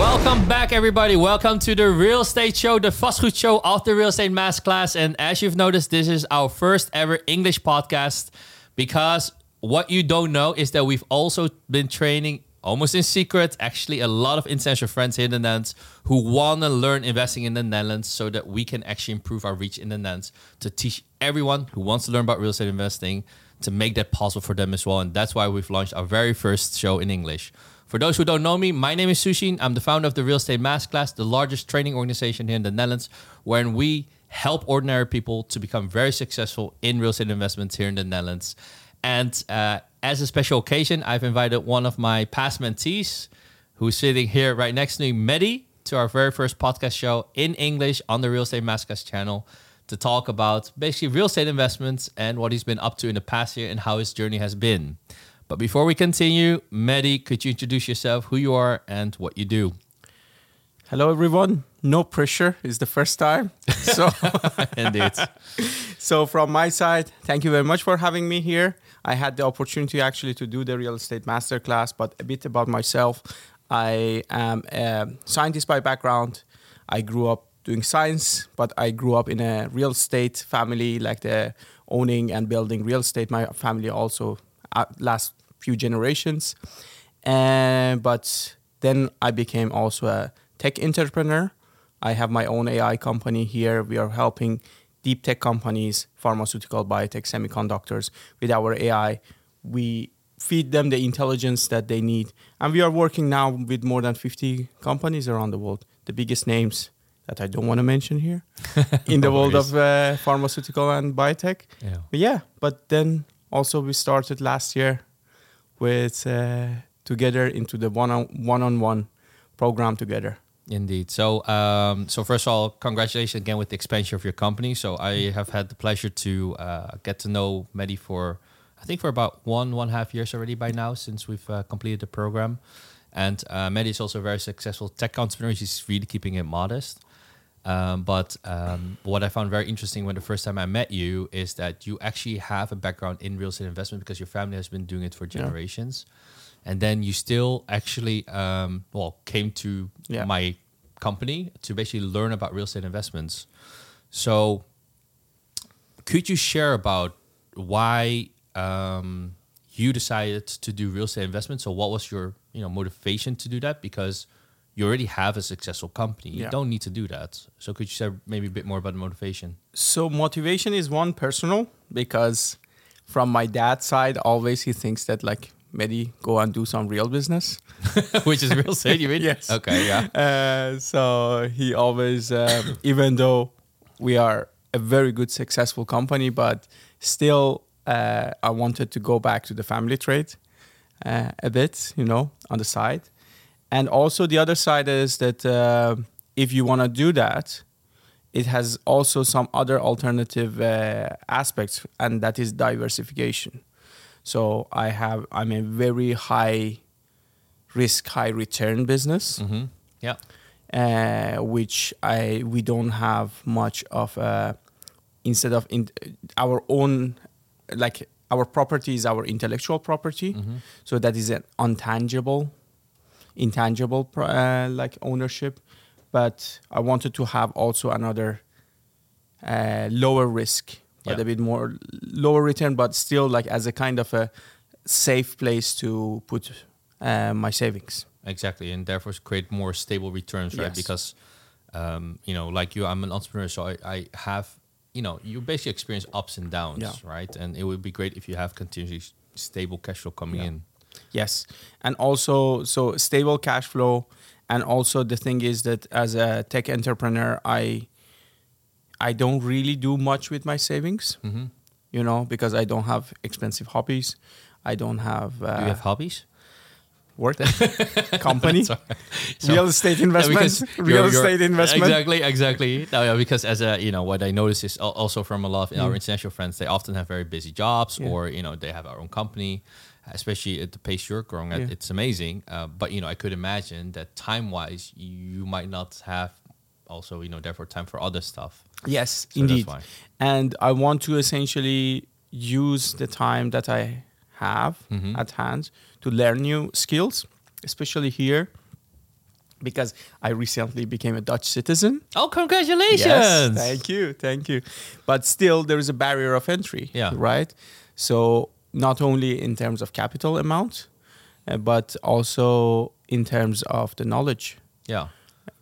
Welcome back, everybody. Welcome to the Real Estate Show, the Vastgoed Show of the Real Estate Masterclass. And as you've noticed, this is our first ever English podcast because what you don't know is that we've also been training almost in secret, actually, a lot of international friends here in the Netherlands who want to learn investing in the Netherlands so that we can actually improve our reach in the Netherlands to teach everyone who wants to learn about real estate investing to make that possible for them as well. And that's why we've launched our very first show in English. For those who don't know me, my name is Shouxin. I'm the founder of the Real Estate Masterclass, the largest training organization here in the Netherlands, wherein we help ordinary people to become very successful in real estate investments here in the Netherlands. And uh, as a special occasion, I've invited one of my past mentees, who's sitting here right next to me, Mehdi, to our very first podcast show in English on the Real Estate Masterclass channel to talk about basically real estate investments and what he's been up to in the past year and how his journey has been. But before we continue, Mehdi, could you introduce yourself, who you are, and what you do? Hello, everyone. No pressure. It's the first time. So, Indeed. so from my side, thank you very much for having me here. I had the opportunity actually to do the real estate masterclass, but a bit about myself. I am a scientist by background. I grew up doing science, but I grew up in a real estate family, like the owning and building real estate. My family also uh, last few generations. And but then I became also a tech entrepreneur. I have my own AI company here. We are helping deep tech companies, pharmaceutical, biotech, semiconductors with our AI. We feed them the intelligence that they need. And we are working now with more than 50 companies around the world, the biggest names that I don't want to mention here in the world of uh, pharmaceutical and biotech. Yeah. But yeah, but then also we started last year with uh, together into the one on one on one program together. Indeed. So, um, so first of all, congratulations again with the expansion of your company. So, I have had the pleasure to uh, get to know Mehdi for, I think, for about one one half years already by now since we've uh, completed the program. And uh, Mehdi is also a very successful tech entrepreneur. He's really keeping it modest. Um, but um, what I found very interesting when the first time I met you is that you actually have a background in real estate investment because your family has been doing it for generations, and then you still actually um, well came to Yeah. my company to basically learn about real estate investments. So, could you share about why um, you decided to do real estate investment? So, what was your you know motivation to do that? Because you already have a successful company. You Yeah. don't need to do that. So, could you say maybe a bit more about the motivation? So motivation is one personal because from my dad's side, always he thinks that like Mehdi go and do some real business. Which is real estate, you mean? Yes. Okay. Yeah. Uh, so he always, um, even though we are a very good, successful company, but still, uh, I wanted to go back to the family trade uh, a bit, you know, on the side. And also, the other side is that uh, if you want to do that, it has also some other alternative uh, aspects, and that is diversification. So I have, I'm a very high risk, high return business Mm-hmm. Yeah. uh, which I we don't have much of. Uh, instead of in, our own, like our property is our intellectual property, Mm-hmm. so that is an untangible, intangible uh, like ownership. But I wanted to have also another uh, lower risk, but Yeah. a bit more lower return, but still like as a kind of a safe place to put uh, my savings. Exactly, and therefore create more stable returns, right? Yes. Because, um, you know, like you, I'm an entrepreneur, so I, I have, you know, you basically experience ups and downs, Yeah. right? And it would be great if you have continuously stable cash flow coming Yeah. in. Yes, and also so stable cash flow, and also the thing is that as a tech entrepreneur, I I don't really do much with my savings, Mm-hmm. you know, because I don't have expensive hobbies. I don't have, uh, Do you have hobbies? work company, So- real estate investments, because real you're- you're- estate investment. Exactly, exactly. No, yeah, because as a you know, what I notice is also from a lot of our Mm. international friends, they often have very busy jobs, Yeah. or you know, they have our own company. Especially at the pace you're growing at, Yeah. it's amazing. Uh, but you know, I could imagine that time-wise, you might not have also you know therefore time for other stuff. Yes, So indeed. And I want to essentially use the time that I have Mhm. at hand to learn new skills, especially here because I recently became a Dutch citizen. Oh, congratulations! Yes, thank you, thank you. But still, there is a barrier of entry. Yeah. Right. So not only in terms of capital amount, uh, but also in terms of the knowledge, Yeah,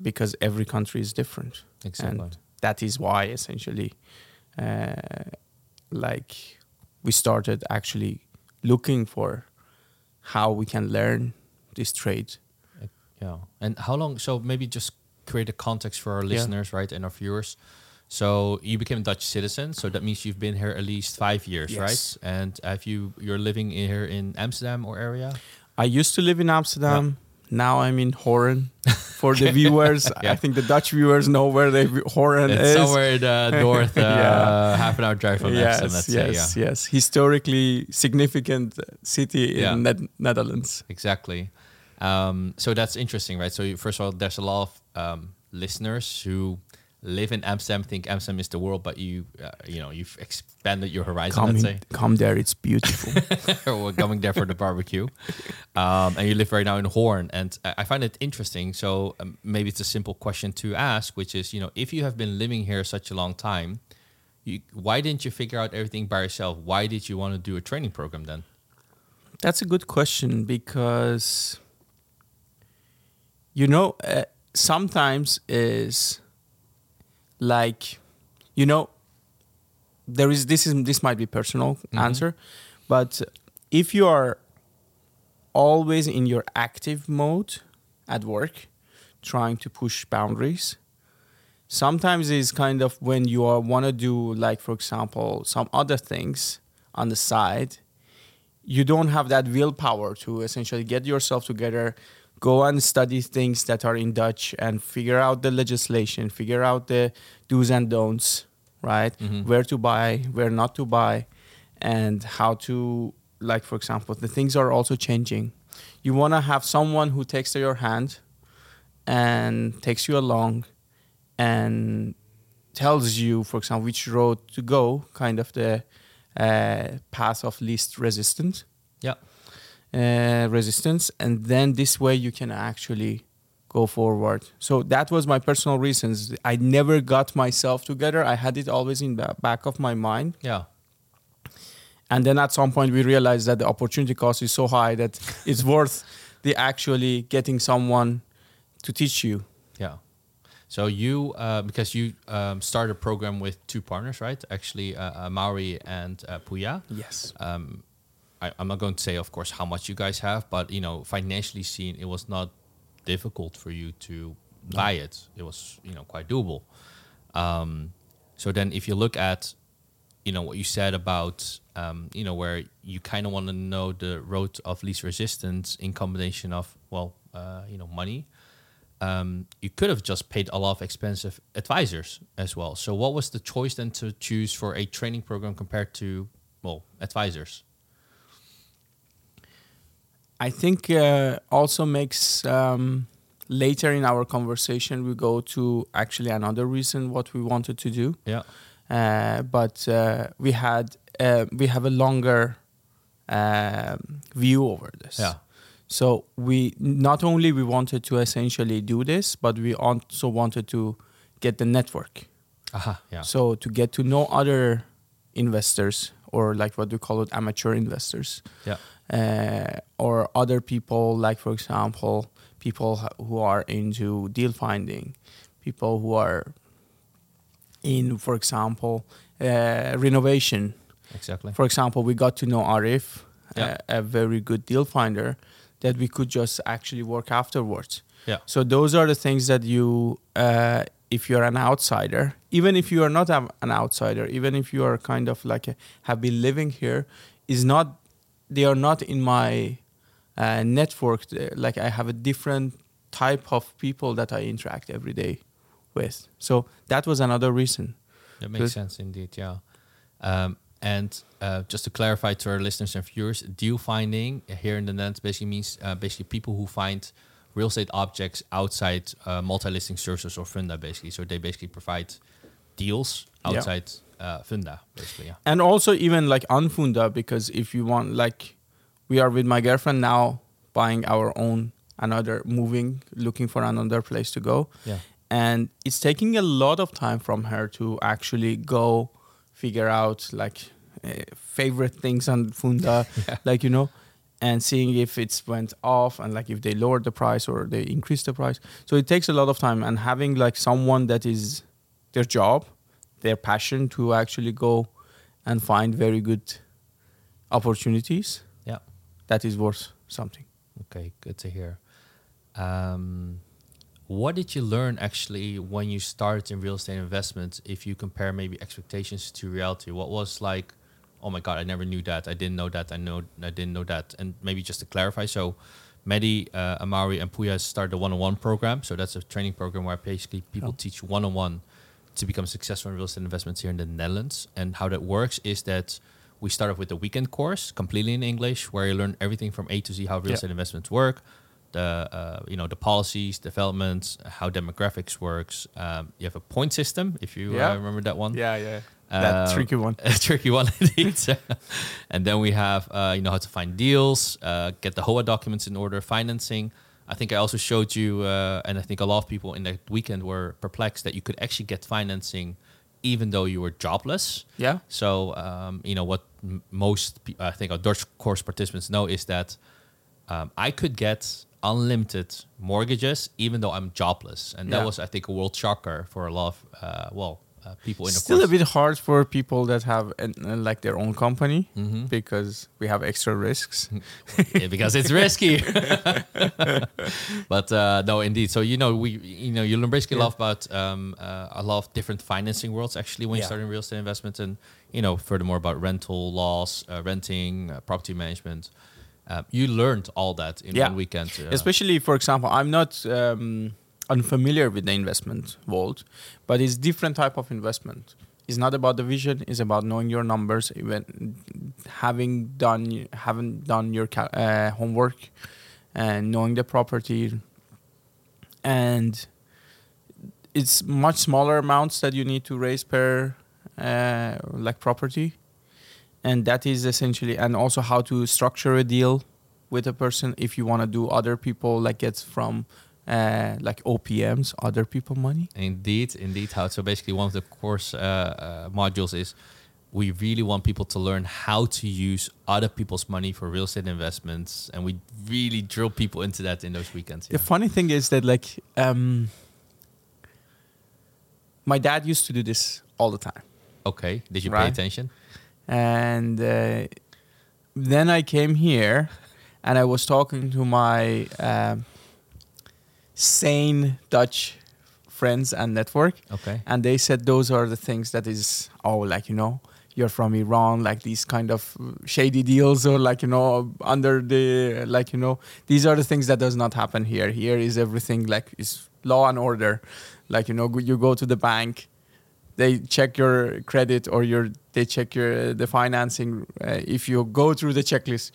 because every country is different. exactly. And that is why essentially, uh, like, we started actually looking for how we can learn this trade. Yeah. And how long? So maybe just create a context for our Yeah. listeners, right, and our viewers. So you became a Dutch citizen. So that means you've been here at least five years, Yes. right? And have you you're living in here in Amsterdam or area? I used to live in Amsterdam. Now I'm in Hoorn. For the viewers, Yeah. I think the Dutch viewers know where they Hoorn It's is. somewhere in the north, uh, Yeah. half an hour drive from Amsterdam. Let's yes, say, yes, yeah, yes. Historically significant city Yeah. in Net- Netherlands. exactly. Um, so that's interesting, right? So you, first of all, there's a lot of um, listeners who live in Amsterdam, think Amsterdam is the world, but you, uh, you know, you've expanded your horizon. Come, let's in- say. come there, it's beautiful. we're coming there for the barbecue. Um, and you live right now in Hoorn. And I I find it interesting. So um, maybe it's a simple question to ask, which is, you know, if you have been living here such a long time, you, why didn't you figure out everything by yourself? Why did you want to do a training program then? That's a good question because you know uh, sometimes is like you know there is this is this might be personal Mhm. answer but if you are always in your active mode at work trying to push boundaries sometimes it's kind of when you are want to do like for example some other things on the side you don't have that willpower to essentially get yourself together go and study things that are in dutch and figure out the legislation figure out the do's and don'ts right Mhm. where to buy where not to buy and how to like for example the things are also changing you want to have someone who takes your hand and takes you along and tells you for example which road to go kind of the uh, path of least resistance Yeah. Uh, resistance and then this way you can actually go forward so that was my personal reasons i never got myself together i had it always in the back of my mind Yeah. and then at some point we realized that the opportunity cost is so high that it's worth the actually getting someone to teach you Yeah. So you, uh, because you um, started a program with two partners, right? Actually, uh, uh, Mauri and uh, Puya. yes um, I, I'm not going to say, of course, how much you guys have, but you know, financially seen, it was not difficult for you to buy it. It was, you know, quite doable. Um, so then, if you look at, you know, what you said about, um, you know, where you kind of want to know the road of least resistance in combination of, well, uh, you know, money. Um, you could have just paid a lot of expensive advisors as well. So, what was the choice then to choose for a training program compared to, well, advisors? I think uh, also makes um, later in our conversation we go to actually another reason what we wanted to do, Yeah. uh, but uh, we had uh, we have a longer um view over this. Yeah. So we not only we wanted to essentially do this, but we also wanted to get the network. Aha. Yeah. So to get to know other investors or like what we call it amateur investors Yeah. Uh, or other people, like for example, people who are into deal finding, people who are in, for example, uh, renovation. Exactly. For example, we got to know Arif, Yeah. a, a very good deal finder, that we could just actually work afterwards. Yeah. So those are the things that you, uh, if you're an outsider, even if you are not a- an outsider, even if you are kind of like a, have been living here, is not they are not in my uh, network. Uh, Like I have a different type of people that I interact every day with. So that was another reason. That makes sense indeed. Yeah. Um, and uh, just to clarify to our listeners and viewers, deal finding here in the Netherlands basically means uh, basically people who find real estate objects outside uh, multi-listing services or funda, basically. So they basically provide deals Yeah. Uh, funda, basically. Yeah. and also even like unfunda because if you want like we are with my girlfriend now buying our own another moving, looking for another place to go. Yeah. And it's taking a lot of time from her to actually go figure out like uh, favorite things on Funda, Yeah. like you know, and seeing if it's went off and like if they lowered the price or they increased the price. So it takes a lot of time and having like someone that is their job, their passion to actually go and find very good opportunities. Yeah. That is worth something. Okay, good to hear. Um, what did you learn actually when you started in real estate investments? If you compare maybe expectations to reality, what was like? Oh my god, I never knew that. I didn't know that. I know I didn't know that. And maybe just to clarify, so Mehdi, uh, Amari, and Puya started a one-on-one program. So that's a training program where basically people Oh. teach one-on-one to become successful in real estate investments here in the Netherlands. And how that works is that we start off with a weekend course completely in English, where you learn everything from A to Z how real Yeah. estate investments work, the uh, you know the policies, developments, how demographics works. Um, you have a point system, if you Yeah. uh, remember that one. Yeah, yeah. That Um, tricky one. a tricky one indeed. and then we have uh, you know how to find deals, uh, get the HOA documents in order, financing. I think I also showed you, uh, and I think a lot of people in that weekend were perplexed that you could actually get financing even though you were jobless. Yeah. So um, you know what m- most pe- I think our Dutch course participants know is that um, I could get unlimited mortgages even though I'm jobless, and that Yeah. was I think a world shocker for a lot of uh, well uh, people in the Still course. a bit hard for people that have an, uh, like their own company Mhm. because we have extra risks. Yeah, because it's risky. but uh, no, indeed. So you know, we you know you learn basically a lot about um, uh, a lot of different financing worlds actually when you Yeah. start in real estate investment, and you know furthermore about rental laws, uh, renting, uh, property management. You learned all that in Yeah. one weekend. uh, Especially, for example, I'm not um, unfamiliar with the investment world, but it's different type of investment. It's not about the vision. It's about knowing your numbers, even having done having done your uh, homework, and knowing the property. And it's much smaller amounts that you need to raise per uh, like property, and that is essentially and also how to structure a deal with a person if you want to do other people like get from uh, like OPMs, other people money. Indeed, indeed. How so? Basically, one of the course uh, uh, modules is we really want people to learn how to use other people's money for real estate investments, and we really drill people into that in those weekends. The funny thing is that like um, my dad used to do this all the time, Okay. Did you pay attention? and uh, then I came here, and I was talking to my um, sane Dutch friends and network, Okay. and they said those are the things that is oh like you know you're from Iran like these kind of shady deals or like you know under the like you know these are the things that does not happen here. Here is everything like is law and order. Like you know you go to the bank they check your credit or your they check your the financing uh, if you go through the checklist.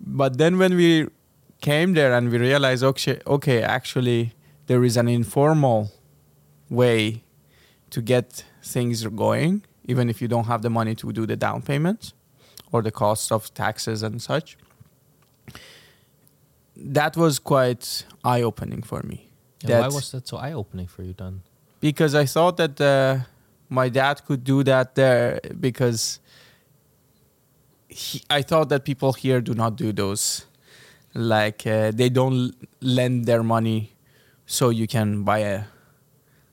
But then when we came there and we realized okay okay actually there is an informal way to get things going, even if you don't have the money to do the down payment or the cost of taxes and such. That was quite eye opening for me. And why was that so eye opening for you then? because I thought that uh, my dad could do that there because he, I thought that people here do not do those. Like uh, they don't lend their money so you can buy a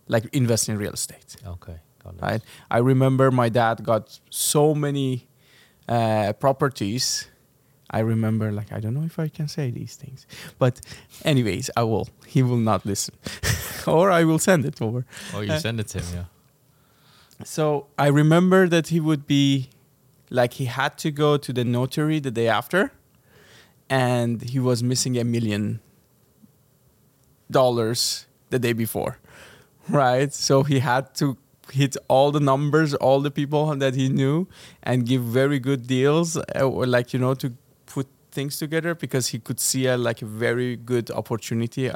like invest in real estate. Okay. Right? I remember my dad got so many uh, properties. I remember, like, I don't know if I can say these things, but, anyways, I will. He will not listen, or I will send it over. Oh, you Uh, send it to him, yeah. So I remember that he would be like he had to go to the notary the day after, and he was missing a million dollars the day before, right? So he had to hit all the numbers, all the people that he knew, and give very good deals, uh, or like you know to put things together because he could see a like a very good opportunity. Uh,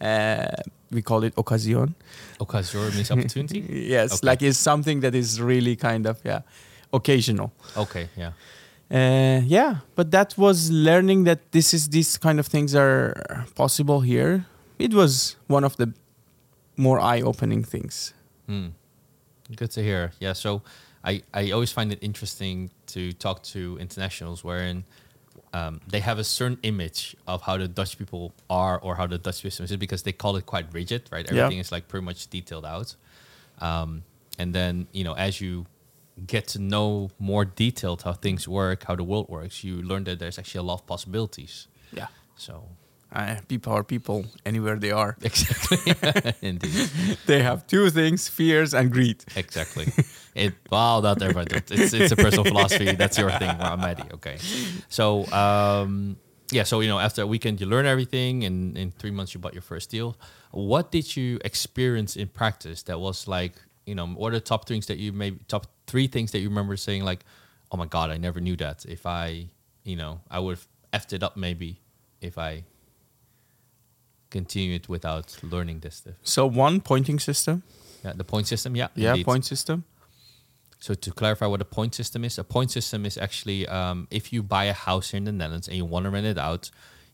uh, we call it occasion. Occasion means opportunity? Yes, Okay. like it's something that is really kind of yeah, occasional. okay, yeah. Uh, yeah, but that was learning that this is these kind of things are possible here. It was one of the more eye-opening things. Hmm. Good to hear. Yeah. So I, I always find it interesting to talk to internationals wherein um, they have a certain image of how the Dutch people are or how the Dutch system is because they call it quite rigid, right? Yeah. Everything is like pretty much detailed out. Um, and then, you know, as you get to know more detailed how things work, how the world works, you learn that there's actually a lot of possibilities. Yeah, So uh, people are people anywhere they are. exactly, indeed. They have two things: fears and greed. Exactly. It wow, not everybody. It's it's a personal philosophy. That's your thing, Mehdi. Okay. So um, yeah. So you know, after a weekend, you learn everything, and in three months, you bought your first deal. What did you experience in practice that was like? You know, what are the top things that you maybe top three things that you remember saying like, oh my god, I never knew that. If I, you know, I would have effed it up maybe if I continued without learning this stuff. So one pointing system. Yeah, the point system. Yeah. Yeah, indeed. point system. So to clarify what a point system is, a point system is actually um, if you buy a house here in the Netherlands and you want to rent it out,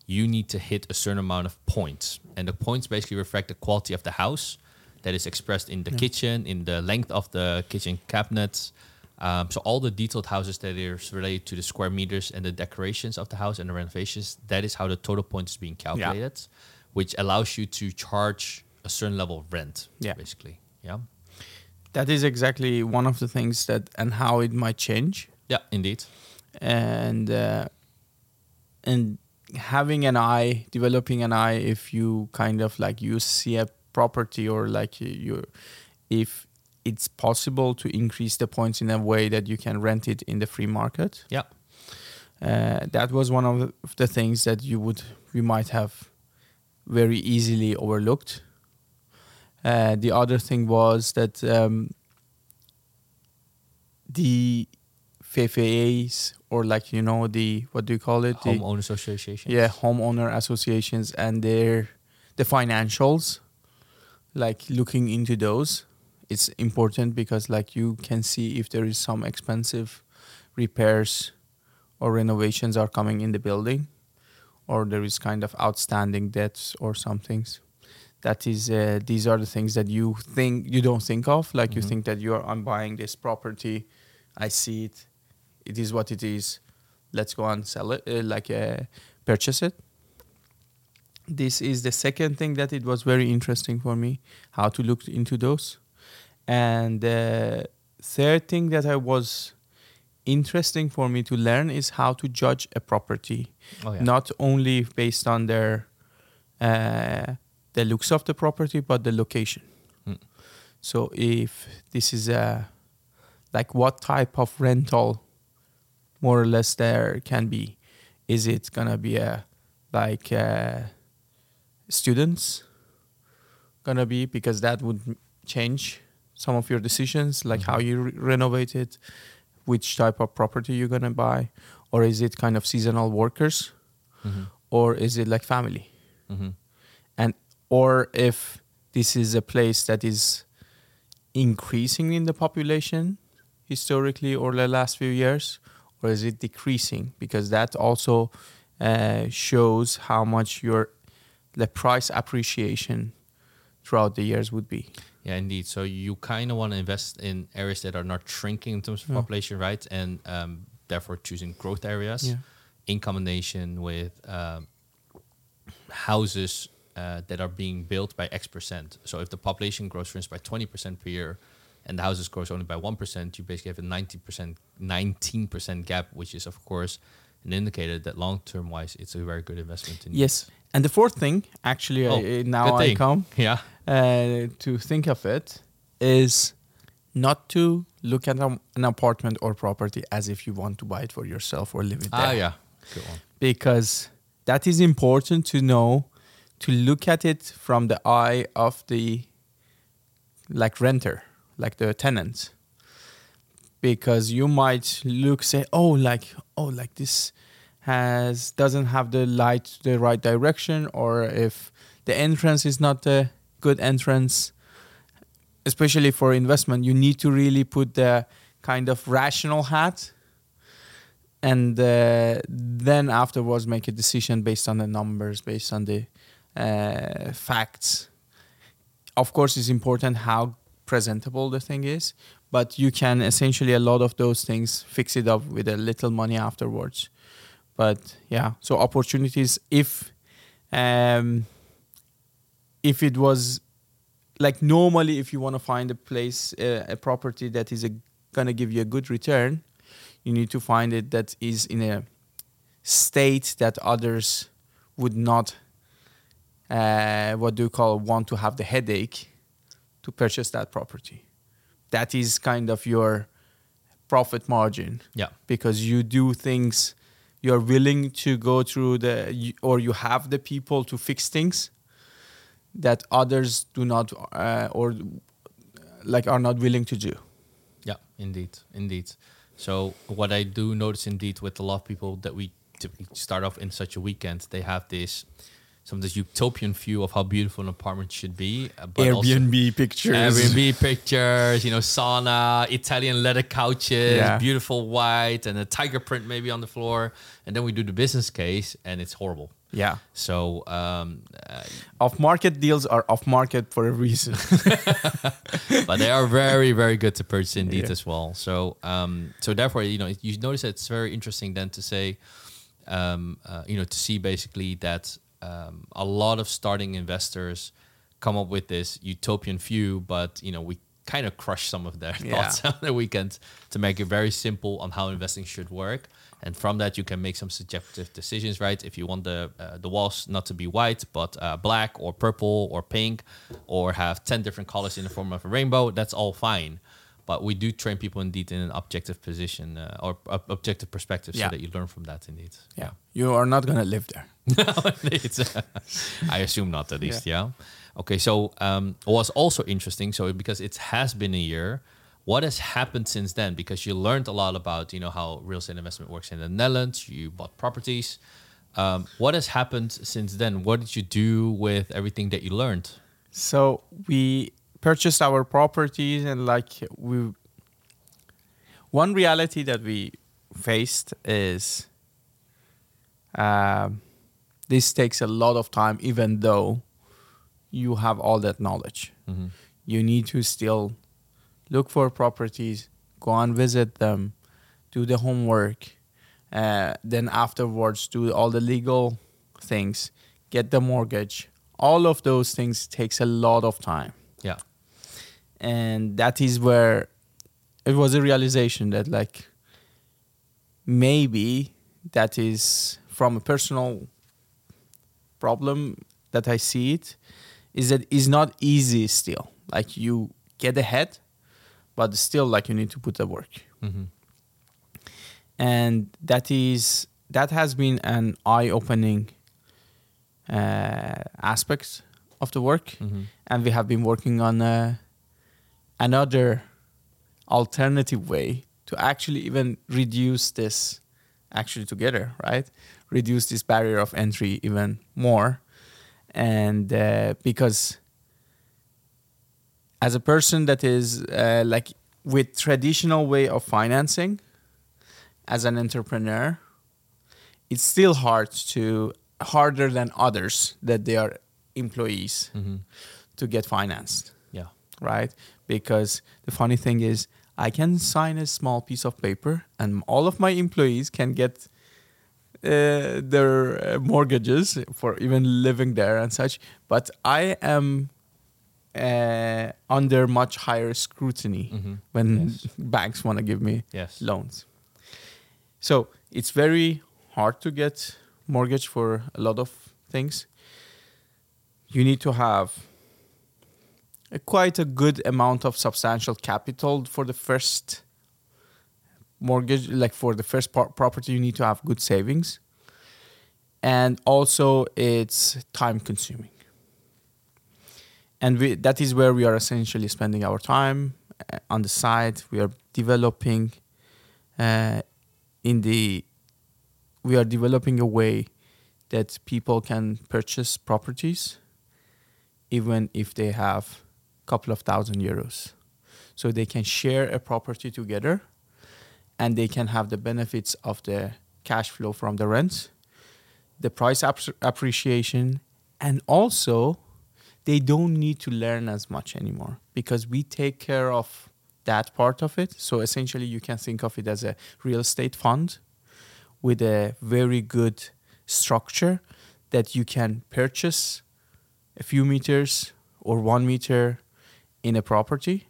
you need to hit a certain amount of points, and the points basically reflect the quality of the house that is expressed in the kitchen, in the length of the kitchen cabinets. Um, so all the detailed houses that is related to the square meters and the decorations of the house and the renovations, that is how the total points is being calculated, which allows you to charge a certain level of rent, Yeah. basically. Yeah. That is exactly one of the things that and how it might change. Yeah, indeed. and uh, and having an eye, developing an eye, if you kind of like you see a property or like you, you if it's possible to increase the points in a way that you can rent it in the free market. Yeah. Uh, that was one of the things that you would we might have very easily overlooked. Uh, the other thing was that um, the FFAs or like you know the what do you call it? Homeowner association. yeah, homeowner associations and their the financials, like looking into those, it's important because like you can see if there is some expensive repairs or renovations are coming in the building, or there is kind of outstanding debts or some things. That is, uh, these are the things that you think you don't think of. Like you Mhm. think that you are, I'm buying this property, I see it, it is what it is. Let's go and sell it, uh, like uh, purchase it. This is the second thing that it was very interesting for me, how to look into those. And the third thing that I was interesting for me to learn is how to judge a property, Oh, yeah. not only based on their uh, the looks of the property, but the location. Mm. So if this is a like what type of rental more or less there can be is it gonna be a like uh, students gonna be because that would change some of your decisions like how Mhm. you re- renovate it which type of property you're gonna buy or is it kind of seasonal workers Mhm. or is it like family Mhm. and or if this is a place that is increasing in the population historically or the last few years or is it decreasing because that also uh, shows how much your the price appreciation throughout the years would be Yeah, indeed. So you kind of want to invest in areas that are not shrinking in terms of Yeah. population, right? And um, therefore choosing growth areas in combination with um, houses uh, that are being built by X percent. So if the population grows, for instance, by twenty percent per year, and the houses grows only by one percent, you basically have a ninety percent, nineteen percent gap, which is of course an indicator that long term wise, it's a very good investment. In yes and the fourth thing actually Oh, I, now i come Yeah. uh, to think of it is not to look at a- an apartment or property as if you want to buy it for yourself or live it there. Ah, yeah. Good one. Because that is important to know to look at it from the eye of the like renter, like the tenant. Because you might look say, oh, like oh, like this has doesn't have the light the right direction, or if the entrance is not a good entrance, especially for investment, you need to really put the kind of rational hat and uh, then afterwards make a decision based on the numbers, based on the uh, facts. Of course, it's important how presentable the thing is, but you can essentially a lot of those things fix it up with a little money afterwards. But yeah, so opportunities if um, if it was like normally if you want to find a place uh, a property that is a, gonna give you a good return you need to find it that is in a state that others would not uh, what do you call want to have the headache to purchase that property that is kind of your profit margin Yeah. because you do things you're willing to go through the or you have the people to fix things that others do not uh, or like are not willing to do Yeah, indeed, indeed. So what I do notice indeed with a lot of people that we typically start off in such a weekend, they have this some of this utopian view of how beautiful an apartment should be. uh, But also pictures Airbnb pictures, you know, sauna, Italian leather couches, Yeah. beautiful white, and a tiger print maybe on the floor. And then we do the business case, and it's horrible. yeah So um, uh, off market deals are off market for a reason but they are very very good to purchase indeed Yeah. as well so um so therefore you know you notice that it's very interesting then to say um uh, you know to see basically that um, a lot of starting investors come up with this utopian view but you know we kind of crush some of their Yeah. thoughts on the weekend to make it very simple on how investing should work. And from that you can make some subjective decisions right? If you want the uh, the walls not to be white but uh, black or purple or pink or have 10 different colors in the form of a rainbow that's all fine but we do train people indeed in an objective position uh, or ob- objective perspective Yeah. so that you learn from that indeed yeah you are not gonna live there I assume not at least, yeah. Okay, so um, what's also interesting, so because it has been a year, what has happened since then? Because you learned a lot about, you know, how real estate investment works in the Netherlands. You bought properties. Um, what has happened since then? What did you do with everything that you learned? So we purchased our properties and like we one reality that we faced is um, this takes a lot of time even though you have all that knowledge. Mhm. You need to still look for properties, go and visit them, do the homework, uh, then afterwards do all the legal things, get the mortgage. All of those things takes a lot of time. And that is where it was a realization that like maybe that is from a personal problem that I see it is that it's not easy still. Like you get ahead, but still like you need to put the work. hmm And that is that has been an eye-opening uh, aspect of the work, hmm and we have been working on uh, another alternative way to actually even reduce this actually together, right? Reduce this barrier of entry even more, and uh, because as a person that is uh, like with traditional way of financing as an entrepreneur it's still hard to harder than others that they are employees hmm to get financed Yeah. right because the funny thing is i can sign a small piece of paper and all of my employees can get uh, their uh, mortgages for even living there and such but i am uh, under much higher scrutiny Mhm. when Yes. banks want to give me Yes. loans. So it's very hard to get mortgage for a lot of things. You need to have a quite a good amount of substantial capital for the first mortgage, like for the first property. You need to have good savings, and also it's time consuming. And we, that is where we are essentially spending our time uh, on the side. We are developing uh, in the we are developing a way that people can purchase properties even if they have couple of thousand euros so they can share a property together and they can have the benefits of the cash flow from the rent, the price ap- appreciation, and also they don't need to learn as much anymore because we take care of that part of it. So essentially, you can think of it as a real estate fund with a very good structure that you can purchase a few meters or one meter in a property.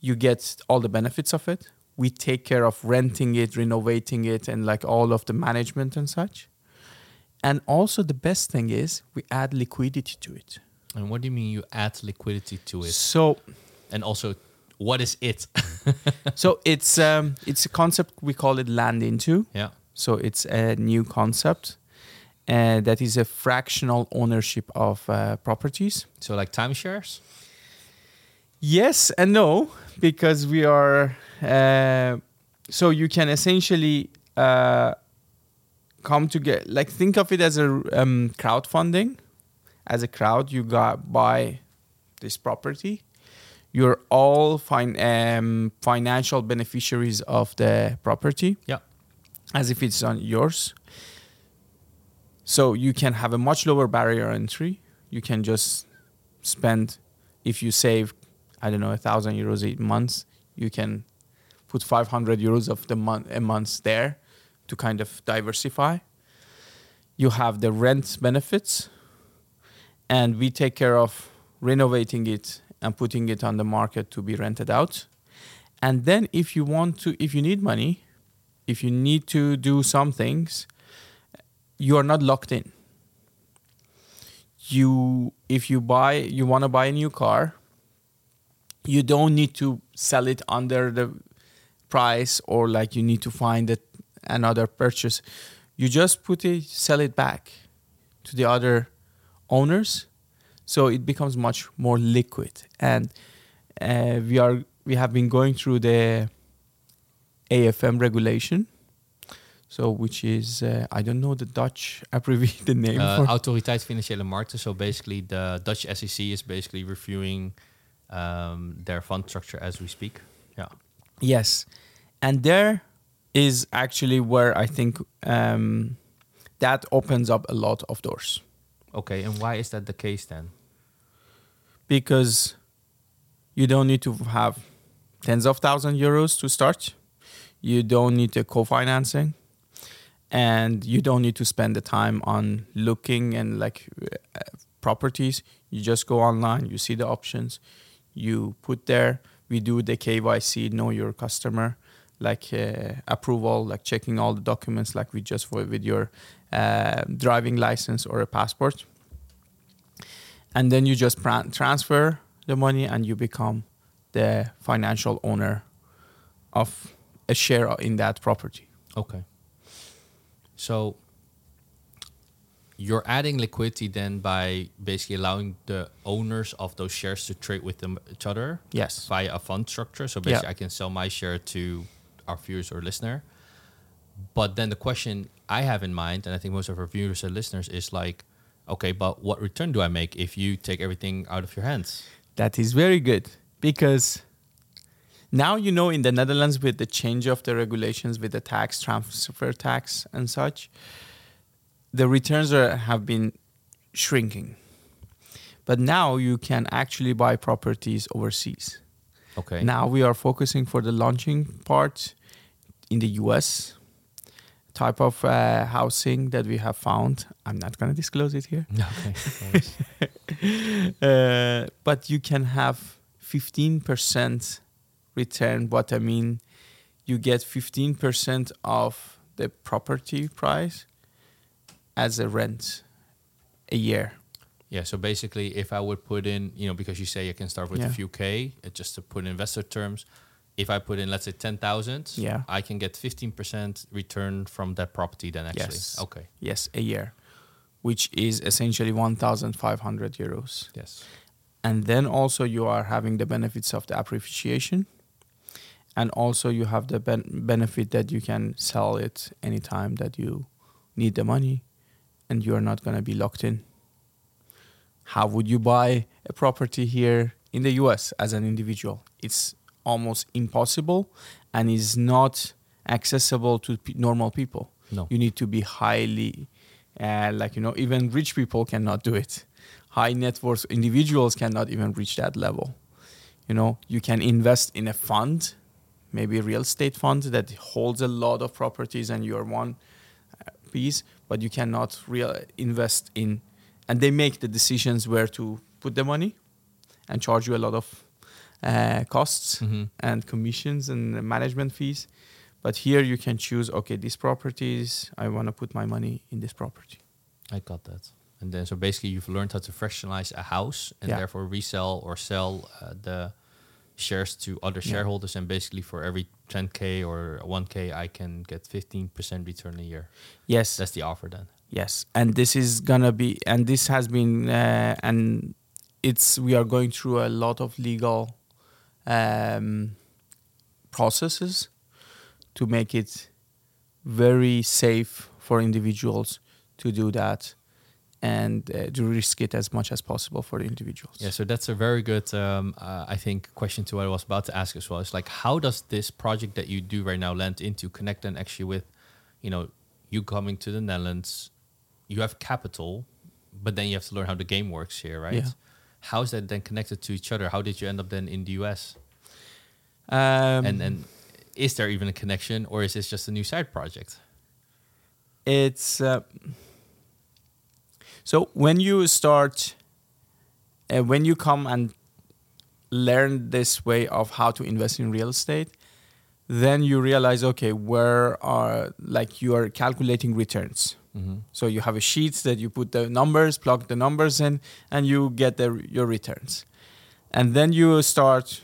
You get all the benefits of it. We take care of renting it, renovating it, and like all of the management and such. And also, the best thing is we add liquidity to it. And what do you mean you add liquidity to it? So, And also, what is it? so it's um, it's a concept we call it land into. yeah. So it's a new concept uh, that is a fractional ownership of uh, properties. So like timeshares? Yes and no, because we are. Uh, so you can essentially uh, come together. Like think of it as a um, crowdfunding. As a crowd, you got buy this property. You're all fin- um, financial beneficiaries of the property. Yeah. as if it's on yours. So you can have a much lower barrier entry. You can just spend, if you save, I don't know, a thousand euros a month, you can put 500 euros of the month a month there to kind of diversify. You have the rent benefits, and we take care of renovating it and putting it on the market to be rented out. And then, if you want to, if you need money, if you need to do some things, you are not locked in. You, if you buy, you want to buy a new car, you don't need to sell it under the price or like you need to find it another purchase. You just put it, sell it back to the other owners, so it becomes much more liquid. And uh, we are we have been going through the AFM regulation. So, which is uh, I don't know the Dutch abbreviated name Uh, for Autoriteit Financiële Markten. So basically, the Dutch SEC is basically reviewing um, their fund structure as we speak. Yeah. Yes, and there is actually where I think um, that opens up a lot of doors Okay. And why is that the case then? because you don't need to have tens of thousand euros to start. You don't need the co-financing, and you don't need to spend the time on looking and like uh, properties. You just go online, you see the options, you put there. We do the KYC, know your customer, like uh, approval, like checking all the documents, like we just for with your uh, driving license or a passport. And then you just pran- transfer the money and you become the financial owner of a share in that property. Okay. So you're adding liquidity then by basically allowing the owners of those shares to trade with them, each other Yes. via a fund structure. So basically, I can sell my share to our viewers or listener. But then the question I have in mind, and I think most of our viewers and listeners, is like, okay, but what return do I make if you take everything out of your hands? That is very good because now you know in the Netherlands with the change of the regulations with the tax transfer tax and such, the returns are, have been shrinking. But now you can actually buy properties overseas. Okay. Now we are focusing for the launching part in the US type of uh, housing that we have found. I'm not going to disclose it here. okay. Uh, but you can have 15% return. What I mean, you get 15% of the property price as a rent a year. Yeah, so basically, if I would put in, you know, because you say you can start with Yeah. a few K, uh, just to put in investor terms, if I put in, let's say, 10,000, Yeah. I can get 15% return from that property then actually. Yes. Okay. Yes, a year, which is essentially 1,500 euros. Yes. and then also you are having the benefits of the appreciation and also you have the ben- benefit that you can sell it anytime that you need the money and you are not going to be locked in how would you buy a property here in the US as an individual it's almost impossible and is not accessible to p- normal people. No. You need to be highly, uh, like, you know, even rich people cannot do it. High net worth individuals cannot even reach that level. You know, you can invest in a fund, maybe a real estate fund that holds a lot of properties and you're one uh, piece, but you cannot real invest in, and they make the decisions where to put the money and charge you a lot of uh, costs Mhm. and commissions and management fees. But here you can choose, okay, these properties, I want to put my money in this property. I got that. And then so basically you've learned how to fractionalize a house and Yeah. therefore resell or sell uh, the shares to other Yeah. shareholders and basically for every 10k or 1k I can get 15% return a year. Yes, That's the offer then. yes, and this is gonna be, and this has been, uh, and it's we are going through a lot of legal um, processes to make it very safe for individuals to do that and uh, to risk it as much as possible for the individuals. Yeah, so that's a very good, um, uh, I think, question to what I was about to ask as well. It's like, how does this project that you do right now land into connect then actually with, you know, you coming to the Netherlands, you have capital, but then you have to learn how the game works here, right? Yeah. How is that then connected to each other? How did you end up then in the US? Um, and and is there even a connection, or is this just a new side project? it's uh, so when you start uh, when you come and learn this way of how to invest in real estate then you realize okay where are like you are calculating returns Mm-hmm. so you have a sheet that you put the numbers plug the numbers in and you get the, your returns and then you start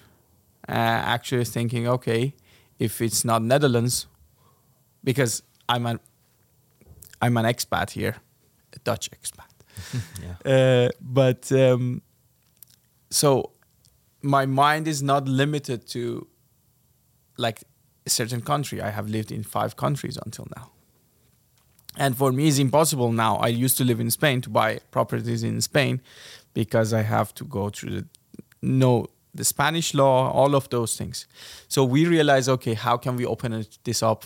uh, actually thinking okay if it's not netherlands because i'm an i'm an expat here a dutch expat Yeah. uh, but um, so my mind is not limited to like a certain country. I have lived in five countries until now. And for me, it's impossible now. I used to live in Spain to buy properties in Spain because I have to go through the know the Spanish law, all of those things. So we realize, okay, how can we open this up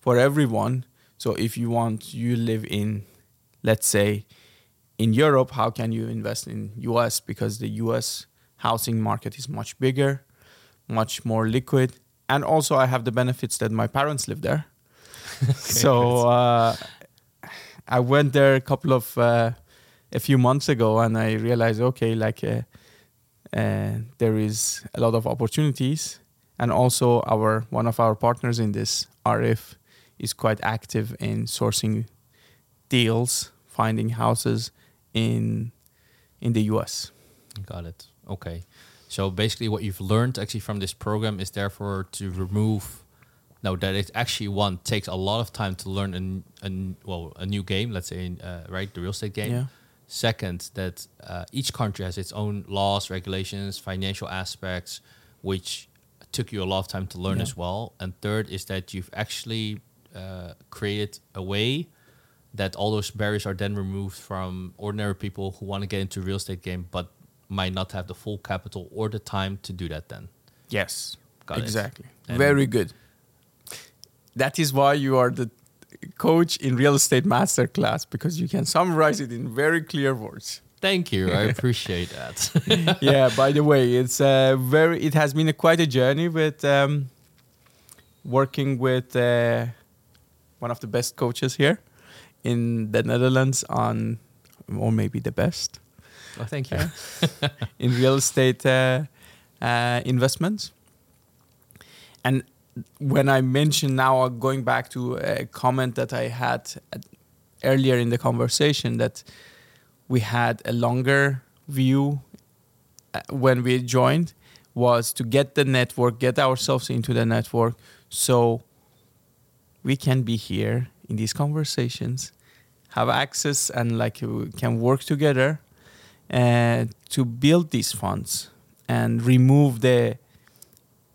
for everyone? So if you want, you live in, let's say, in Europe, how can you invest in US? Because the US housing market is much bigger, much more liquid. And also I have the benefits that my parents live there. so uh, I went there a couple of, uh, a few months ago and I realized, okay, like uh, uh, there is a lot of opportunities. And also our, one of our partners in this, RF, is quite active in sourcing deals, finding houses in in the US. Got it. Okay. So basically, what you've learned actually from this program is therefore to remove. Now that it actually one takes a lot of time to learn a, a well a new game. Let's say uh, right the real estate game. Yeah. Second, that uh, each country has its own laws, regulations, financial aspects, which took you a lot of time to learn Yeah. as well. And third is that you've actually uh, created a way that all those barriers are then removed from ordinary people who want to get into real estate game but might not have the full capital or the time to do that then. Yes. Got exactly. Very good. That is why you are the coach in real estate masterclass because you can summarize it in very clear words. Thank you. I appreciate that. yeah. By the way, it's a very. It has been a, quite a journey with um, working with uh, one of the best coaches here in the Netherlands on, or maybe the best well, thank you. in real estate uh, uh, investments. And when I mention now, uh, going back to a comment that I had at, earlier in the conversation, that we had a longer view uh, when we joined, was to get the network, get ourselves into the network, so we can be here in these conversations, have access, and like we can work together uh, to build these funds and remove the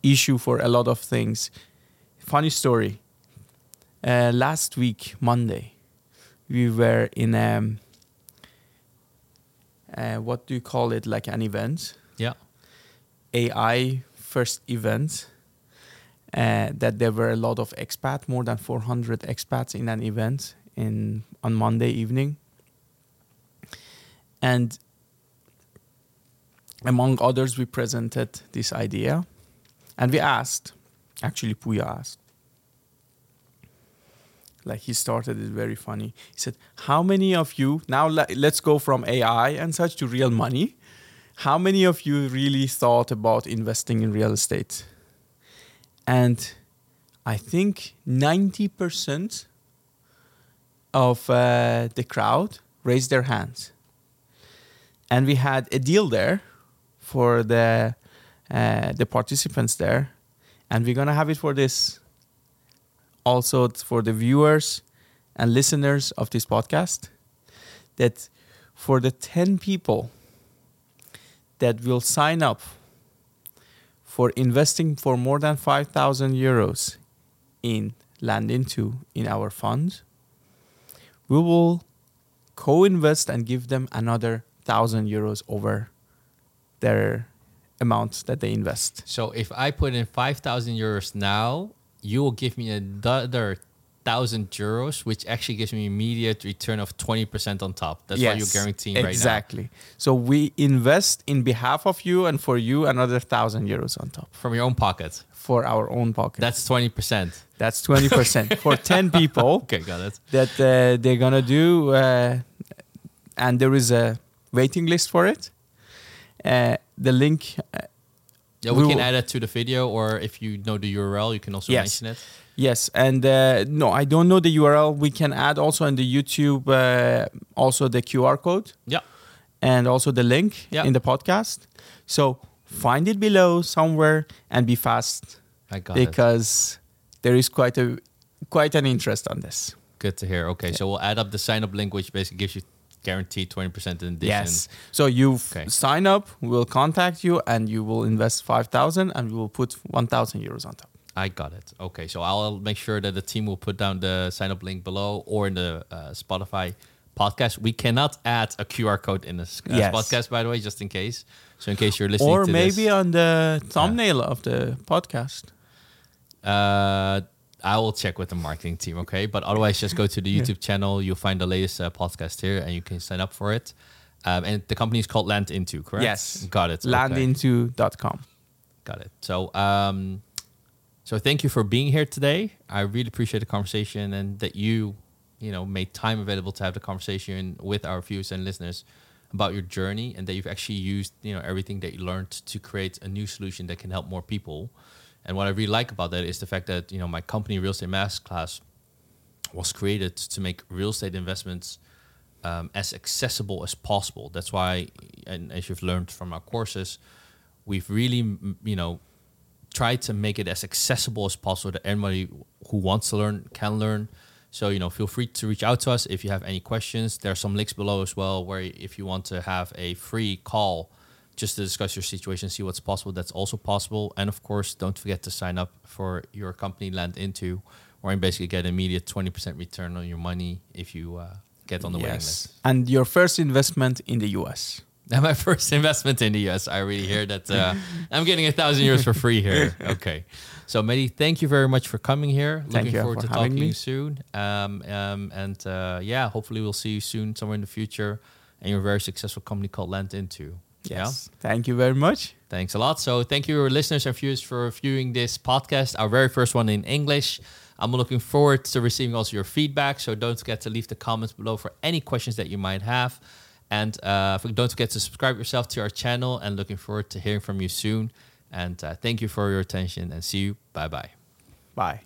issue for a lot of things. Funny story. Uh, last week, Monday, we were in um, uh, what do you call it? Like an event, yeah. AI first event, uh, that there were a lot of expats, more than 400 expats in an event in on Monday evening, and among others, we presented this idea, and we asked, actually, Puya asked. Like he started it very funny. He said, "How many of you now? Let's go from AI and such to real money. How many of you really thought about investing in real estate?" And I think ninety percent of uh, the crowd raised their hands, and we had a deal there for the uh, the participants there, and we're gonna have it for this also for the viewers and listeners of this podcast that for the 10 people that will sign up for investing for more than 5000 euros in land into in our fund. We will co-invest and give them another 1000 euros over their amount that they invest. So if I put in 5,000 euros now, you will give me another 1,000 euros, which actually gives me immediate return of 20% on top. That's what you're guaranteeing right now. exactly. So we invest in behalf of you and for you another thousand euros on top From your own pocket. for our own pocket. That's 20%. That's twenty percent for ten people Okay, got it. that uh, they're gonna do, uh, and there is a waiting list for it. Uh, the link, uh, Yeah, we, We can add it to the video, or if you know the URL, you can also Yes. mention it. Yes, and uh, no, I don't know the URL. We can add also in the YouTube, uh, also the QR code. Yeah. and also the link Yeah. in the podcast. So find it below somewhere and be fast I got it. because there is quite a quite an interest on this. Good to hear. Okay, so we'll add up the sign up link, which basically gives you guaranteed 20% in addition. Yes. So you Okay. sign up, we'll contact you, and you will invest five thousand, and we will put one thousand euros on top. I got it. Okay, so I'll make sure that the team will put down the sign up link below or in the uh, Spotify podcast. We cannot add a QR code in this uh, Yes. podcast, by the way, just in case. So in case you're listening Or maybe this, on the thumbnail of the podcast. uh, I will check with the marketing team. Okay, but otherwise, just go to the YouTube channel. You'll find the latest uh, podcast here, and you can sign up for it. Um, and the company is called Land Into, correct? Yes. got it. Okay. Landinto.com. Got it. So, um, so thank you for being here today. I really appreciate the conversation and that you, you know, made time available to have the conversation with our viewers and listeners about your journey and that you've actually used, you know, everything that you learned to create a new solution that can help more people. And what I really like about that is the fact that, you know, my company Real Estate Masterclass was created to make real estate investments um, as accessible as possible. That's why, and as you've learned from our courses, we've really, you know, tried to make it as accessible as possible that anybody who wants to learn can learn. So, you know, feel free to reach out to us if you have any questions. There are some links below as well where if you want to have a free call just to discuss your situation, see what's possible, that's also possible. And of course, don't forget to sign up for your company Land Into, where you basically get immediate 20% return on your money if you uh, get on the waiting list. And your first investment in the US. And my first investment in the US. I already hear that uh, I'm getting a thousand euros for free here. Okay. So, Mehdi, thank you very much for coming here. Thank Looking you forward for to talking to you soon. Um, um, and uh, yeah, hopefully we'll see you soon somewhere in the future and your very successful company called Land Into. Yes. Thank you very much. Thanks a lot. So, thank you, listeners and viewers, for viewing this podcast, our very first one in English. I'm looking forward to receiving also your feedback. So, don't forget to leave the comments below for any questions that you might have. And uh, don't forget to subscribe yourself to our channel and looking forward to hearing from you soon. And uh, thank you for your attention and see you. Bye bye. Bye.